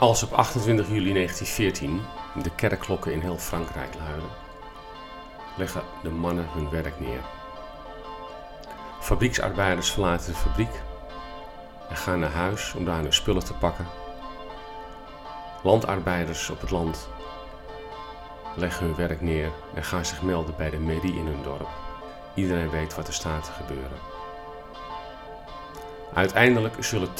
Als op 28 juli 1914 de kerkklokken in heel Frankrijk luiden, leggen de mannen hun werk neer. Fabrieksarbeiders verlaten de fabriek en gaan naar huis om daar hun spullen te pakken. Landarbeiders op het land leggen hun werk neer en gaan zich melden bij de mairie in hun dorp. Iedereen weet wat er staat te gebeuren. Uiteindelijk zullen 2,9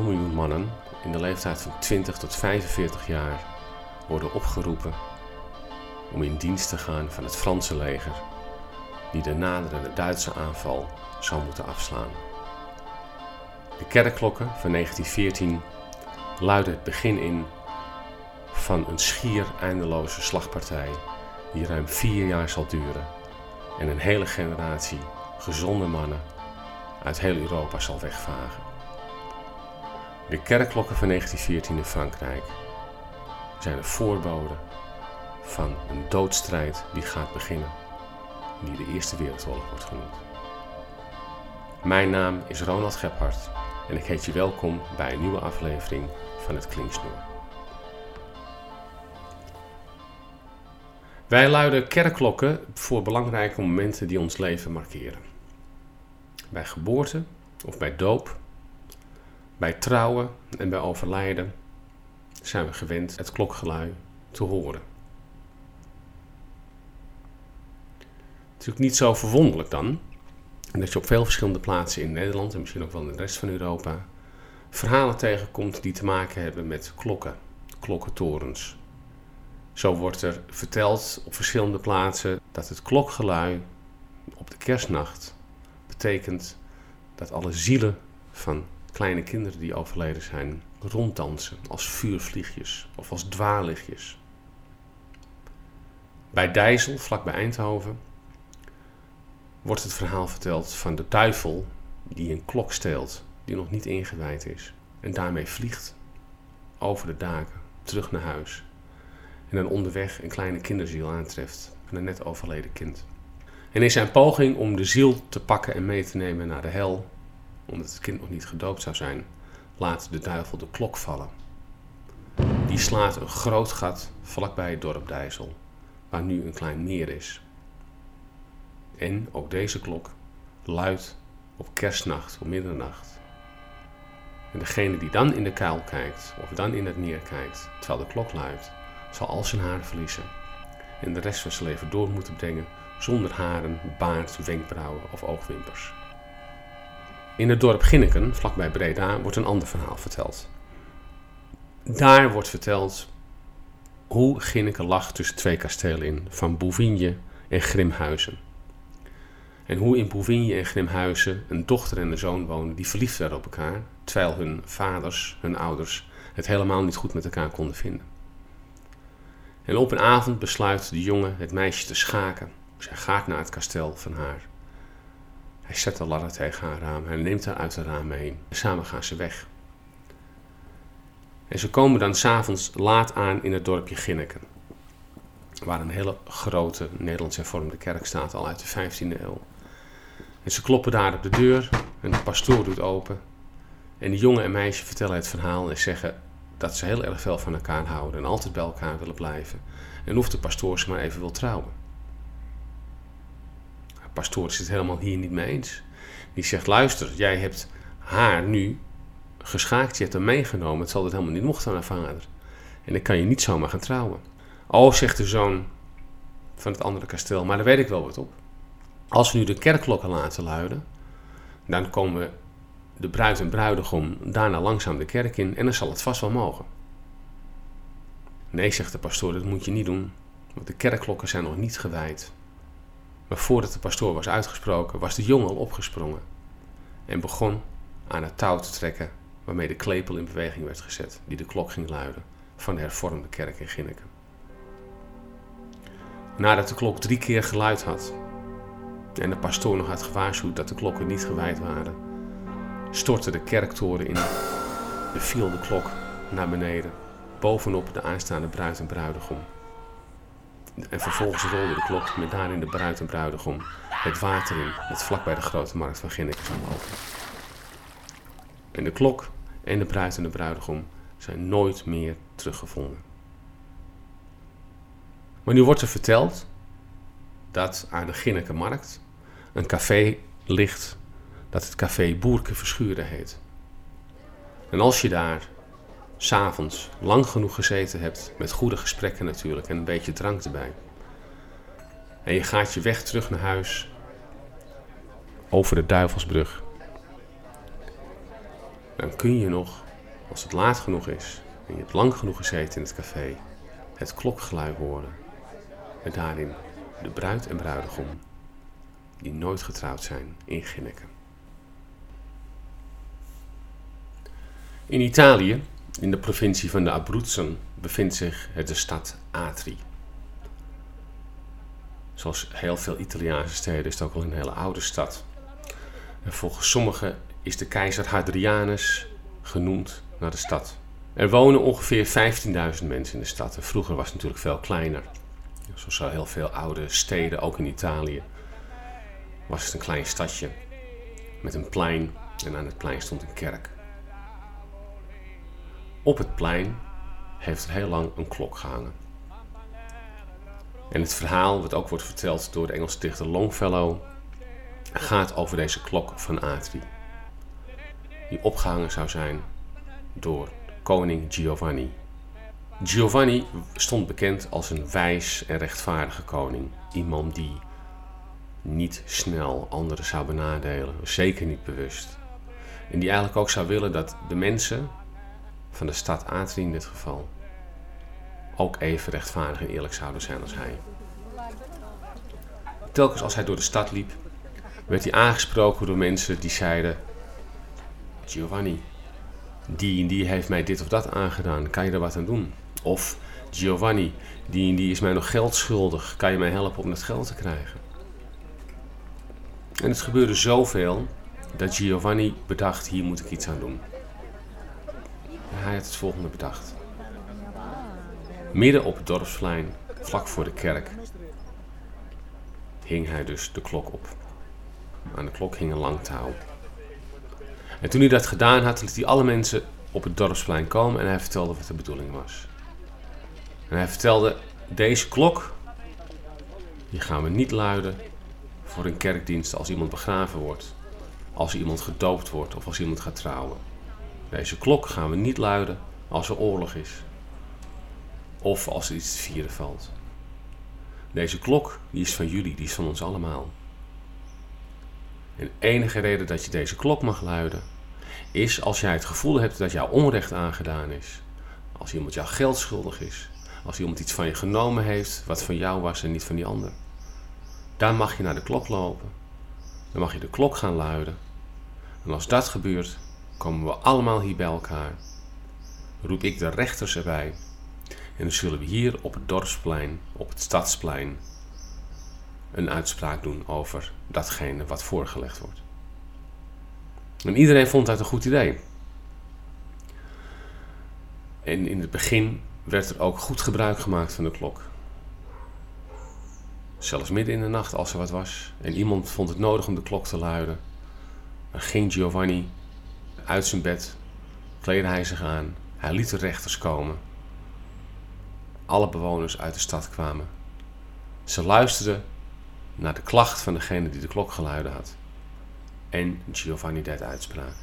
miljoen mannen in de leeftijd van 20 tot 45 jaar worden opgeroepen om in dienst te gaan van het Franse leger, die de naderende Duitse aanval zou moeten afslaan. De kerkklokken van 1914 luiden het begin in van een schier eindeloze slagpartij die ruim vier jaar zal duren en een hele generatie gezonde mannen uit heel Europa zal wegvagen. De kerkklokken van 1914 in Frankrijk zijn een voorbode van een doodstrijd die gaat beginnen, die de Eerste Wereldoorlog wordt genoemd. Mijn naam is Ronald Gebhardt en ik heet je welkom bij een nieuwe aflevering van het Klinksnoer. Wij luiden kerkklokken voor belangrijke momenten die ons leven markeren. Bij geboorte of bij doop, bij trouwen en bij overlijden zijn we gewend het klokgelui te horen. Het is ook niet zo verwonderlijk dan dat je op veel verschillende plaatsen in Nederland en misschien ook wel in de rest van Europa verhalen tegenkomt die te maken hebben met klokken, klokkentorens. Zo wordt er verteld op verschillende plaatsen dat het klokgelui op de kerstnacht betekent dat alle zielen van kleine kinderen die overleden zijn ronddansen als vuurvliegjes of als dwaallichtjes. Bij Dijssel, vlakbij Eindhoven, wordt het verhaal verteld van de duivel die een klok steelt die nog niet ingewijd is en daarmee vliegt over de daken terug naar huis en dan onderweg een kleine kinderziel aantreft van een net overleden kind. En in zijn poging om de ziel te pakken en mee te nemen naar de hel, omdat het kind nog niet gedoopt zou zijn, laat de duivel de klok vallen. Die slaat een groot gat vlakbij het dorp Dijssel, waar nu een klein meer is. En ook deze klok luidt op kerstnacht, op middernacht. En degene die dan in de kuil kijkt, of dan in het meer kijkt, terwijl de klok luidt, zal al zijn haar verliezen. En de rest van zijn leven door moeten brengen zonder haren, baard, wenkbrauwen of oogwimpers. In het dorp Ginneken, vlakbij Breda, wordt een ander verhaal verteld. Daar wordt verteld hoe Ginneken lag tussen twee kastelen in, van Bouvigne en Grimhuizen. En hoe in Bouvigne en Grimhuizen een dochter en een zoon wonen die verliefd werden op elkaar, terwijl hun vaders, hun ouders, het helemaal niet goed met elkaar konden vinden. En op een avond besluit de jongen het meisje te schaken. Zij gaat naar het kasteel van haar. Hij zet de ladder tegen haar raam. Hij neemt haar uit de raam heen. samen gaan ze weg. En ze komen dan s'avonds laat aan in het dorpje Ginneken. Waar een hele grote Nederlands hervormde kerk staat, al uit de 15e eeuw. En ze kloppen daar op de deur en de pastoor doet open. En de jongen en meisje vertellen het verhaal en zeggen dat ze heel erg veel van elkaar houden en altijd bij elkaar willen blijven. En of de pastoor ze maar even wil trouwen. Pastoor is het helemaal hier niet mee eens. Die zegt: luister, jij hebt haar nu geschaakt, je hebt hem meegenomen. Het zal het helemaal niet mochten aan haar vader. En dan kan je niet zomaar gaan trouwen. Oh, zegt de zoon van het andere kasteel, maar daar weet ik wel wat op. Als we nu de kerkklokken laten luiden, dan komen de bruid en bruidegom daarna langzaam de kerk in en dan zal het vast wel mogen. Nee, zegt de pastoor, dat moet je niet doen, want de kerkklokken zijn nog niet gewijd. Maar voordat de pastoor was uitgesproken, was de jongen al opgesprongen en begon aan het touw te trekken waarmee de klepel in beweging werd gezet, die de klok ging luiden van de hervormde kerk in Ginneken. Nadat de klok drie keer geluid had en de pastoor nog had gewaarschuwd dat de klokken niet gewijd waren, stortte de kerktoren in de viel de klok naar beneden, bovenop de aanstaande bruid en bruidegom. En vervolgens rolde de klok met daarin de bruid en bruidegom het water in, dat vlak bij de grote markt van Ginneken zou lopen. En de klok en de bruid en de bruidegom zijn nooit meer teruggevonden. Maar nu wordt er verteld dat aan de Ginneke Markt een café ligt dat het café Boerke Verschuren heet. En als je daar s'avonds lang genoeg gezeten hebt, met goede gesprekken natuurlijk en een beetje drank erbij, en je gaat je weg terug naar huis over de Duivelsbrug, dan kun je nog, als het laat genoeg is en je hebt lang genoeg gezeten in het café, het klokgeluid horen. En daarin de bruid en bruidegom, die nooit getrouwd zijn in Ginneken. In Italië, in de provincie van de Abruzzen, bevindt zich de stad Atri. Zoals heel veel Italiaanse steden is het ook wel een hele oude stad. En volgens sommigen is de keizer Hadrianus genoemd naar de stad. Er wonen ongeveer 15.000 mensen in de stad. Vroeger was het natuurlijk veel kleiner. Zoals zo heel veel oude steden, ook in Italië, was het een klein stadje met een plein. En aan het plein stond een kerk. Op het plein heeft er heel lang een klok gehangen. En het verhaal, wat ook wordt verteld door de Engelse dichter Longfellow, gaat over deze klok van Atri. Die opgehangen zou zijn door koning Giovanni. Giovanni stond bekend als een wijs en rechtvaardige koning. Iemand die niet snel anderen zou benadelen, zeker niet bewust. En die eigenlijk ook zou willen dat de mensen van de stad Atri in dit geval ook even rechtvaardig en eerlijk zouden zijn als hij. Telkens als hij door de stad liep, werd hij aangesproken door mensen die zeiden: Giovanni, die en die heeft mij dit of dat aangedaan, kan je er wat aan doen? Of Giovanni, die en die is mij nog geld schuldig, kan je mij helpen om dat geld te krijgen? En het gebeurde zoveel dat Giovanni bedacht: hier moet ik iets aan doen. Hij had het volgende bedacht. Midden op het dorpsplein, vlak voor de kerk, hing hij dus de klok op. Aan de klok hing een lang touw. En toen hij dat gedaan had, liet hij alle mensen op het dorpsplein komen en hij vertelde wat de bedoeling was. En hij vertelde, deze klok, die gaan we niet luiden voor een kerkdienst als iemand begraven wordt, als iemand gedoopt wordt of als iemand gaat trouwen. Deze klok gaan we niet luiden als er oorlog is of als er iets te vieren valt. Deze klok, die is van jullie, die is van ons allemaal. En de enige reden dat je deze klok mag luiden, is als jij het gevoel hebt dat jou onrecht aangedaan is. Als iemand jou geld schuldig is. Als iemand iets van je genomen heeft wat van jou was en niet van die ander. Daar mag je naar de klok lopen. Dan mag je de klok gaan luiden. En als dat gebeurt, komen we allemaal hier bij elkaar. Roep ik de rechters erbij en dan zullen we hier op het dorpsplein, op het stadsplein, een uitspraak doen over datgene wat voorgelegd wordt. En iedereen vond dat een goed idee. En in het begin werd er ook goed gebruik gemaakt van de klok. Zelfs midden in de nacht als er wat was en iemand vond het nodig om de klok te luiden, dan ging Giovanni uit zijn bed, kleedde hij zich aan, hij liet de rechters komen alle bewoners uit de stad kwamen. Ze luisterden naar de klacht van degene die de klok geluiden had. En Giovanni deed uitspraak.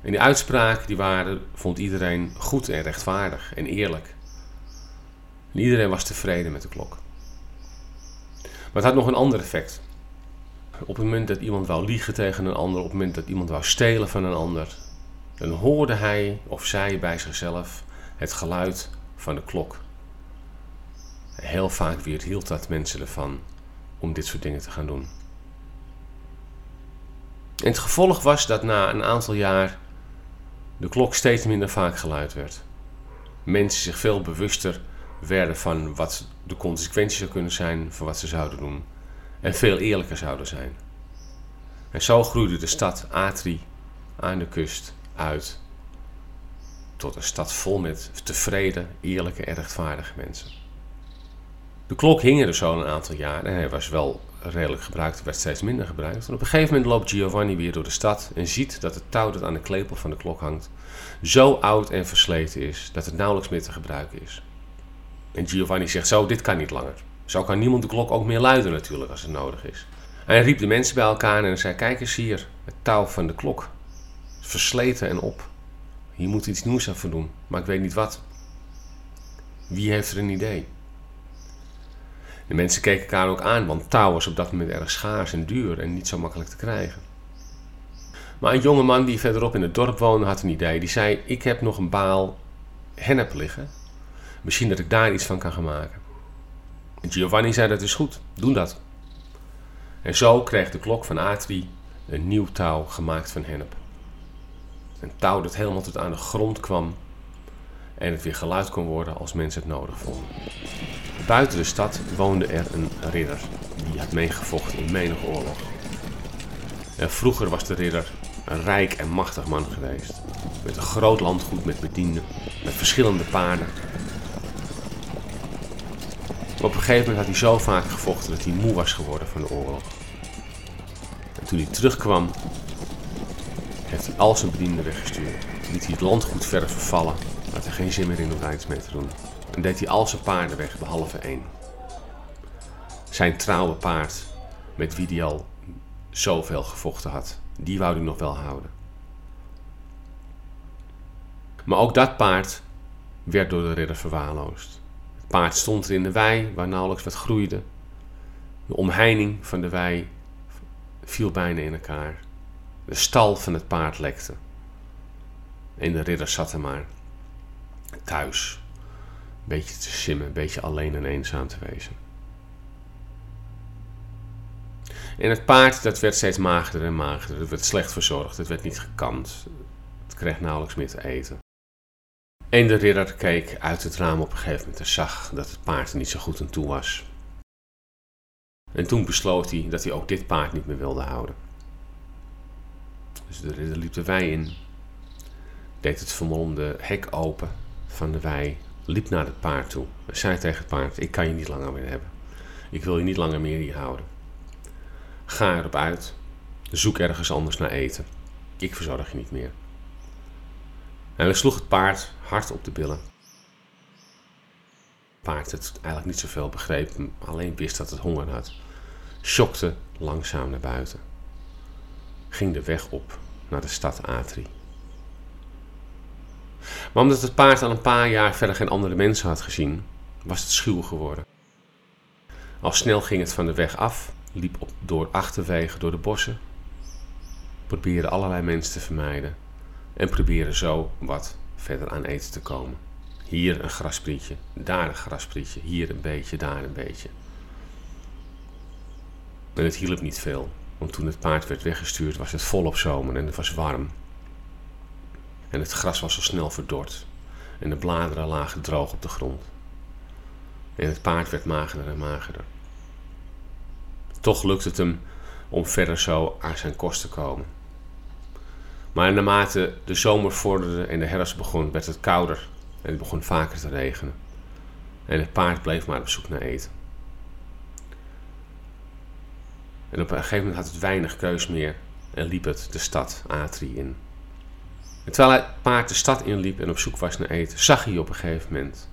En die uitspraak die waren, vond iedereen goed en rechtvaardig en eerlijk. En iedereen was tevreden met de klok. Maar het had nog een ander effect. Op het moment dat iemand wou liegen tegen een ander, op het moment dat iemand wou stelen van een ander, dan hoorde hij of zij bij zichzelf het geluid van de klok. Heel vaak weerhield dat mensen ervan om dit soort dingen te gaan doen. En het gevolg was dat na een aantal jaar de klok steeds minder vaak geluid werd. Mensen zich veel bewuster werden van wat de consequenties zou kunnen zijn van wat ze zouden doen. En veel eerlijker zouden zijn. En zo groeide de stad Atri aan de kust uit tot een stad vol met tevreden, eerlijke en rechtvaardige mensen. De klok hing er zo een aantal jaar en hij was wel redelijk gebruikt, werd steeds minder gebruikt. En op een gegeven moment loopt Giovanni weer door de stad en ziet dat het touw dat aan de klepel van de klok hangt zo oud en versleten is dat het nauwelijks meer te gebruiken is. En Giovanni zegt zo, dit kan niet langer. Zo kan niemand de klok ook meer luiden natuurlijk als het nodig is. Hij riep de mensen bij elkaar en zei, kijk eens hier, het touw van de klok. Versleten en op. Hier moet iets nieuws aan doen, maar ik weet niet wat. Wie heeft er een idee? De mensen keken elkaar ook aan, want touw was op dat moment erg schaars en duur en niet zo makkelijk te krijgen. Maar een jonge man die verderop in het dorp woonde had een idee. Die zei: Ik heb nog een baal hennep liggen. Misschien dat ik daar iets van kan gaan maken. Giovanni zei: Dat is goed, doe dat. En zo kreeg de klok van Atri een nieuw touw gemaakt van hennep. Een touw dat helemaal tot aan de grond kwam en het weer geluid kon worden als mensen het nodig vonden. Buiten de stad woonde er een ridder die had meegevochten in menig oorlog. En vroeger was de ridder een rijk en machtig man geweest. Met een groot landgoed met bedienden, met verschillende paarden. Op een gegeven moment had hij zo vaak gevochten dat hij moe was geworden van de oorlog. En toen hij terugkwam, heeft hij al zijn bedienden weggestuurd. Liet hij het landgoed verder vervallen, had hij geen zin meer in om iets mee te doen. En deed hij al zijn paarden weg, behalve één. Zijn trouwe paard, met wie hij al zoveel gevochten had, die wou hij nog wel houden. Maar ook dat paard werd door de ridder verwaarloosd. Paard stond er in de wei, waar nauwelijks wat groeide. De omheining van de wei viel bijna in elkaar. De stal van het paard lekte. En de ridder zat er maar thuis. Een beetje te simmen, een beetje alleen en eenzaam te wezen. En het paard dat werd steeds magerder en magerder. Het werd slecht verzorgd. Het werd niet gekant. Het kreeg nauwelijks meer te eten. En de ridder keek uit het raam op een gegeven moment en zag dat het paard er niet zo goed aan toe was. En toen besloot hij dat hij ook dit paard niet meer wilde houden. Dus de ridder liep de wei in, deed het vermolmde hek open van de wei, liep naar het paard toe en zei tegen het paard: Ik kan je niet langer meer hebben. Ik wil je niet langer meer hier houden. Ga erop uit. Zoek ergens anders naar eten. Ik verzorg je niet meer. En hij sloeg het paard hard op de billen. Het paard het eigenlijk niet zoveel begreep, alleen wist dat het honger had. Schokte langzaam naar buiten. Ging de weg op naar de stad Atri. Maar omdat het paard al een paar jaar verder geen andere mensen had gezien, was het schuw geworden. Al snel ging het van de weg af liep door achterwegen door de bossen, probeerde allerlei mensen te vermijden en probeerde zo wat verder aan eten te komen. Hier een grasprietje, daar een grasprietje, hier een beetje, daar een beetje. En het hielp niet veel, want toen het paard werd weggestuurd was het volop zomer en het was warm. En het gras was al snel verdord en de bladeren lagen droog op de grond. En het paard werd magerder en magerder. Toch lukt het hem om verder zo aan zijn kost te komen. Maar naarmate de zomer vorderde en de herfst begon, werd het kouder en het begon vaker te regenen. En het paard bleef maar op zoek naar eten. En op een gegeven moment had het weinig keus meer en liep het de stad Atri in. En terwijl het paard de stad inliep en op zoek was naar eten, zag hij op een gegeven moment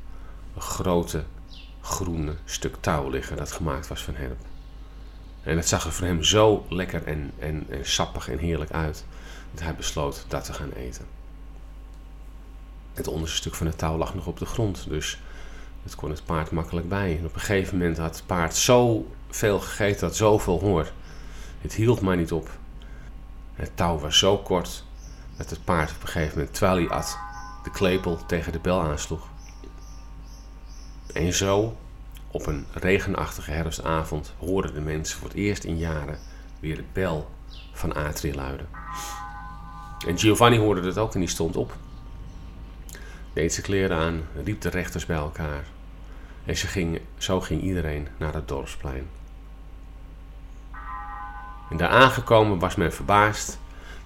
een grote groene stuk touw liggen dat gemaakt was van hennep. En het zag er voor hem zo lekker en, en, en sappig en heerlijk uit hij besloot dat te gaan eten. Het onderste stuk van het touw lag nog op de grond, dus het kon het paard makkelijk bij. Op een gegeven moment had het paard zo veel gegeten, had zoveel honger. Het hield maar niet op. Het touw was zo kort dat het paard op een gegeven moment, terwijl hij at, de klepel tegen de bel aansloeg. En zo op een regenachtige herfstavond hoorden de mensen voor het eerst in jaren weer de bel van Atri luiden. En Giovanni hoorde dat ook en die stond op. Deed zijn kleren aan, riep de rechters bij elkaar. En ze ging, zo ging iedereen naar het dorpsplein. En daar aangekomen was men verbaasd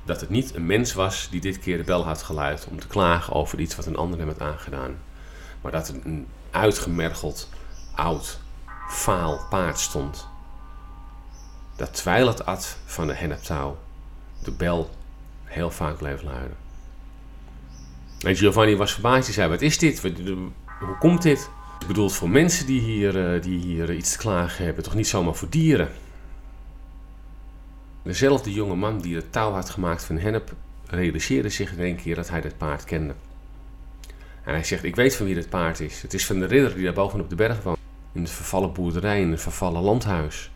dat het niet een mens was die dit keer de bel had geluid om te klagen over iets wat een ander hem had aangedaan. Maar dat een uitgemergeld oud faal paard stond. Dat terwijl het at van de henneptouw, de bel heel vaak bleef luiden. En Giovanni was verbaasd. Hij zei, wat is dit? Hoe komt dit? Ik bedoel, voor mensen die hier, eh, die hier iets te klagen hebben, toch niet zomaar voor dieren. Dezelfde jonge man die het touw had gemaakt van hennep, realiseerde zich in één keer dat hij dit paard kende. En hij zegt, ik weet van wie dit paard is. Het is van de ridder die daar bovenop de berg woont. In de vervallen boerderij, in het vervallen landhuis.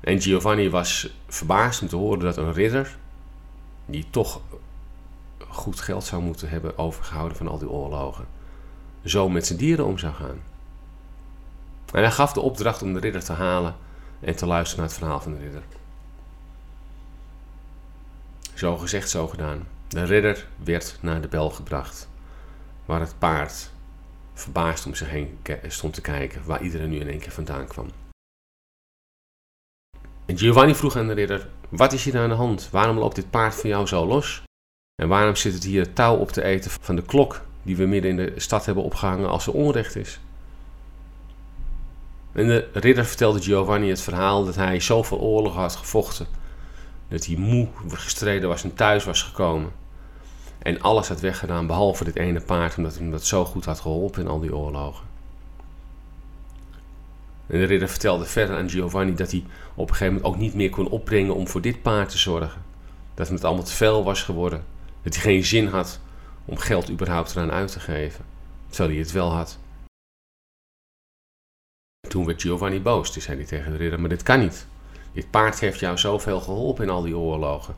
En Giovanni was verbaasd om te horen dat een ridder, die toch goed geld zou moeten hebben overgehouden van al die oorlogen, zo met zijn dieren om zou gaan. En hij gaf de opdracht om de ridder te halen en te luisteren naar het verhaal van de ridder. Zo gezegd, zo gedaan. De ridder werd naar de bel gebracht, waar het paard verbaasd om zich heen stond te kijken, waar iedereen nu in één keer vandaan kwam. Giovanni vroeg aan de ridder: Wat is hier aan de hand? Waarom loopt dit paard van jou zo los? En waarom zit het hier touw op te eten van de klok die we midden in de stad hebben opgehangen als er onrecht is? En de ridder vertelde Giovanni het verhaal dat hij zoveel oorlogen had gevochten. Dat hij moe gestreden was en thuis was gekomen. En alles had weggedaan behalve dit ene paard, omdat hem dat zo goed had geholpen in al die oorlogen. En de ridder vertelde verder aan Giovanni dat hij op een gegeven moment ook niet meer kon opbrengen om voor dit paard te zorgen. Dat het allemaal te veel was geworden. Dat hij geen zin had om geld überhaupt eraan uit te geven. Terwijl hij het wel had. Toen werd Giovanni boos. Toen zei hij tegen de ridder, maar dit kan niet. Dit paard heeft jou zoveel geholpen in al die oorlogen.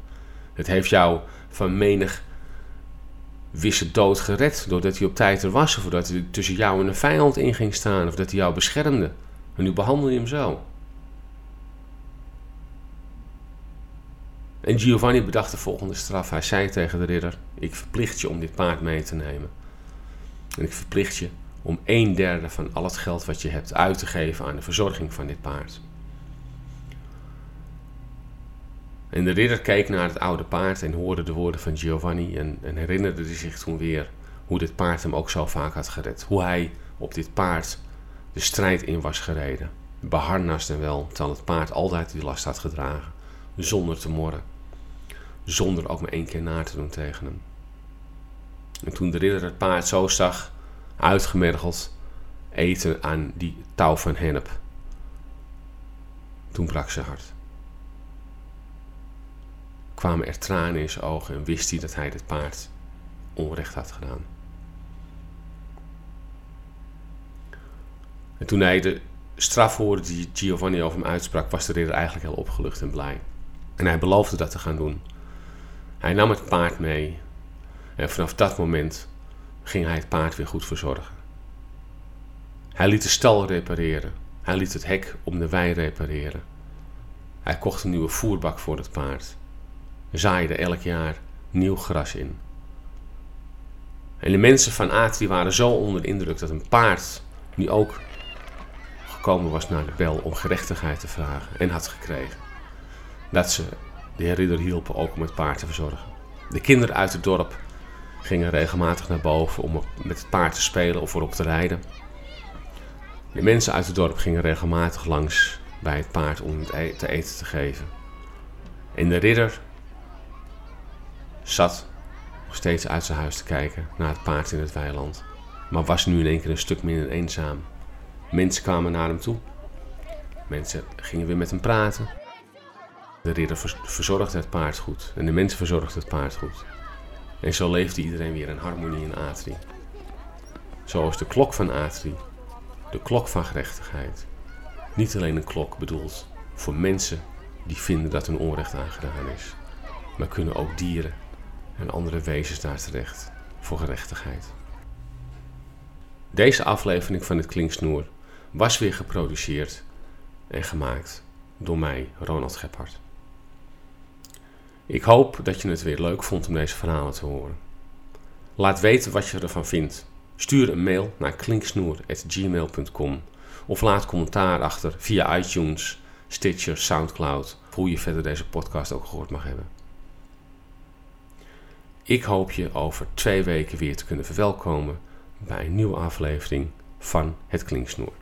Het heeft jou van menig wisse dood gered. Doordat hij op tijd er was. Of doordat hij tussen jou en een vijand in ging staan. Of dat hij jou beschermde. En nu behandel je hem zo. En Giovanni bedacht de volgende straf. Hij zei tegen de ridder: Ik verplicht je om dit paard mee te nemen. En ik verplicht je om een derde van al het geld wat je hebt uit te geven aan de verzorging van dit paard. En de ridder keek naar het oude paard en hoorde de woorden van Giovanni en, en herinnerde zich toen weer hoe dit paard hem ook zo vaak had gered. Hoe hij op dit paard de strijd in was gereden. Beharnast en wel, terwijl het paard altijd die last had gedragen. Zonder te morren. Zonder ook maar één keer na te doen tegen hem. En toen de ridder het paard zo zag, uitgemergeld, eten aan die touw van hennep. Toen brak zijn hart. Kwamen er tranen in zijn ogen en wist hij dat hij dit paard onrecht had gedaan. En toen hij de straf hoorde die Giovanni over hem uitsprak, was de ridder eigenlijk heel opgelucht en blij. En hij beloofde dat te gaan doen. Hij nam het paard mee en vanaf dat moment ging hij het paard weer goed verzorgen. Hij liet de stal repareren. Hij liet het hek om de wei repareren. Hij kocht een nieuwe voerbak voor het paard. Zaaide elk jaar nieuw gras in. En de mensen van Atri waren zo onder de indruk dat een paard nu ook gekomen was naar de bel om gerechtigheid te vragen en had gekregen. Dat ze de heer Ridder hielpen ook om het paard te verzorgen. De kinderen uit het dorp gingen regelmatig naar boven om met het paard te spelen of erop te rijden. De mensen uit het dorp gingen regelmatig langs bij het paard om het e- te eten te geven. En de ridder zat nog steeds uit zijn huis te kijken naar het paard in het weiland, maar was nu in één keer een stuk minder eenzaam. Mensen kwamen naar hem toe. Mensen gingen weer met hem praten. De ridder verzorgde het paard goed en de mensen verzorgden het paard goed. En zo leefde iedereen weer in harmonie in Atri. Zoals de klok van Atri, de klok van gerechtigheid, niet alleen een klok bedoeld voor mensen die vinden dat een onrecht aangedaan is, maar kunnen ook dieren en andere wezens daar terecht voor gerechtigheid. Deze aflevering van het Klinksnoer was weer geproduceerd en gemaakt door mij, Ronald Gebhardt. Ik hoop dat je het weer leuk vond om deze verhalen te horen. Laat weten wat je ervan vindt. Stuur een mail naar klinksnoer.gmail.com of laat commentaar achter via iTunes, Stitcher, Soundcloud, hoe je verder deze podcast ook gehoord mag hebben. Ik hoop je over twee weken weer te kunnen verwelkomen bij een nieuwe aflevering van het klinksnoer.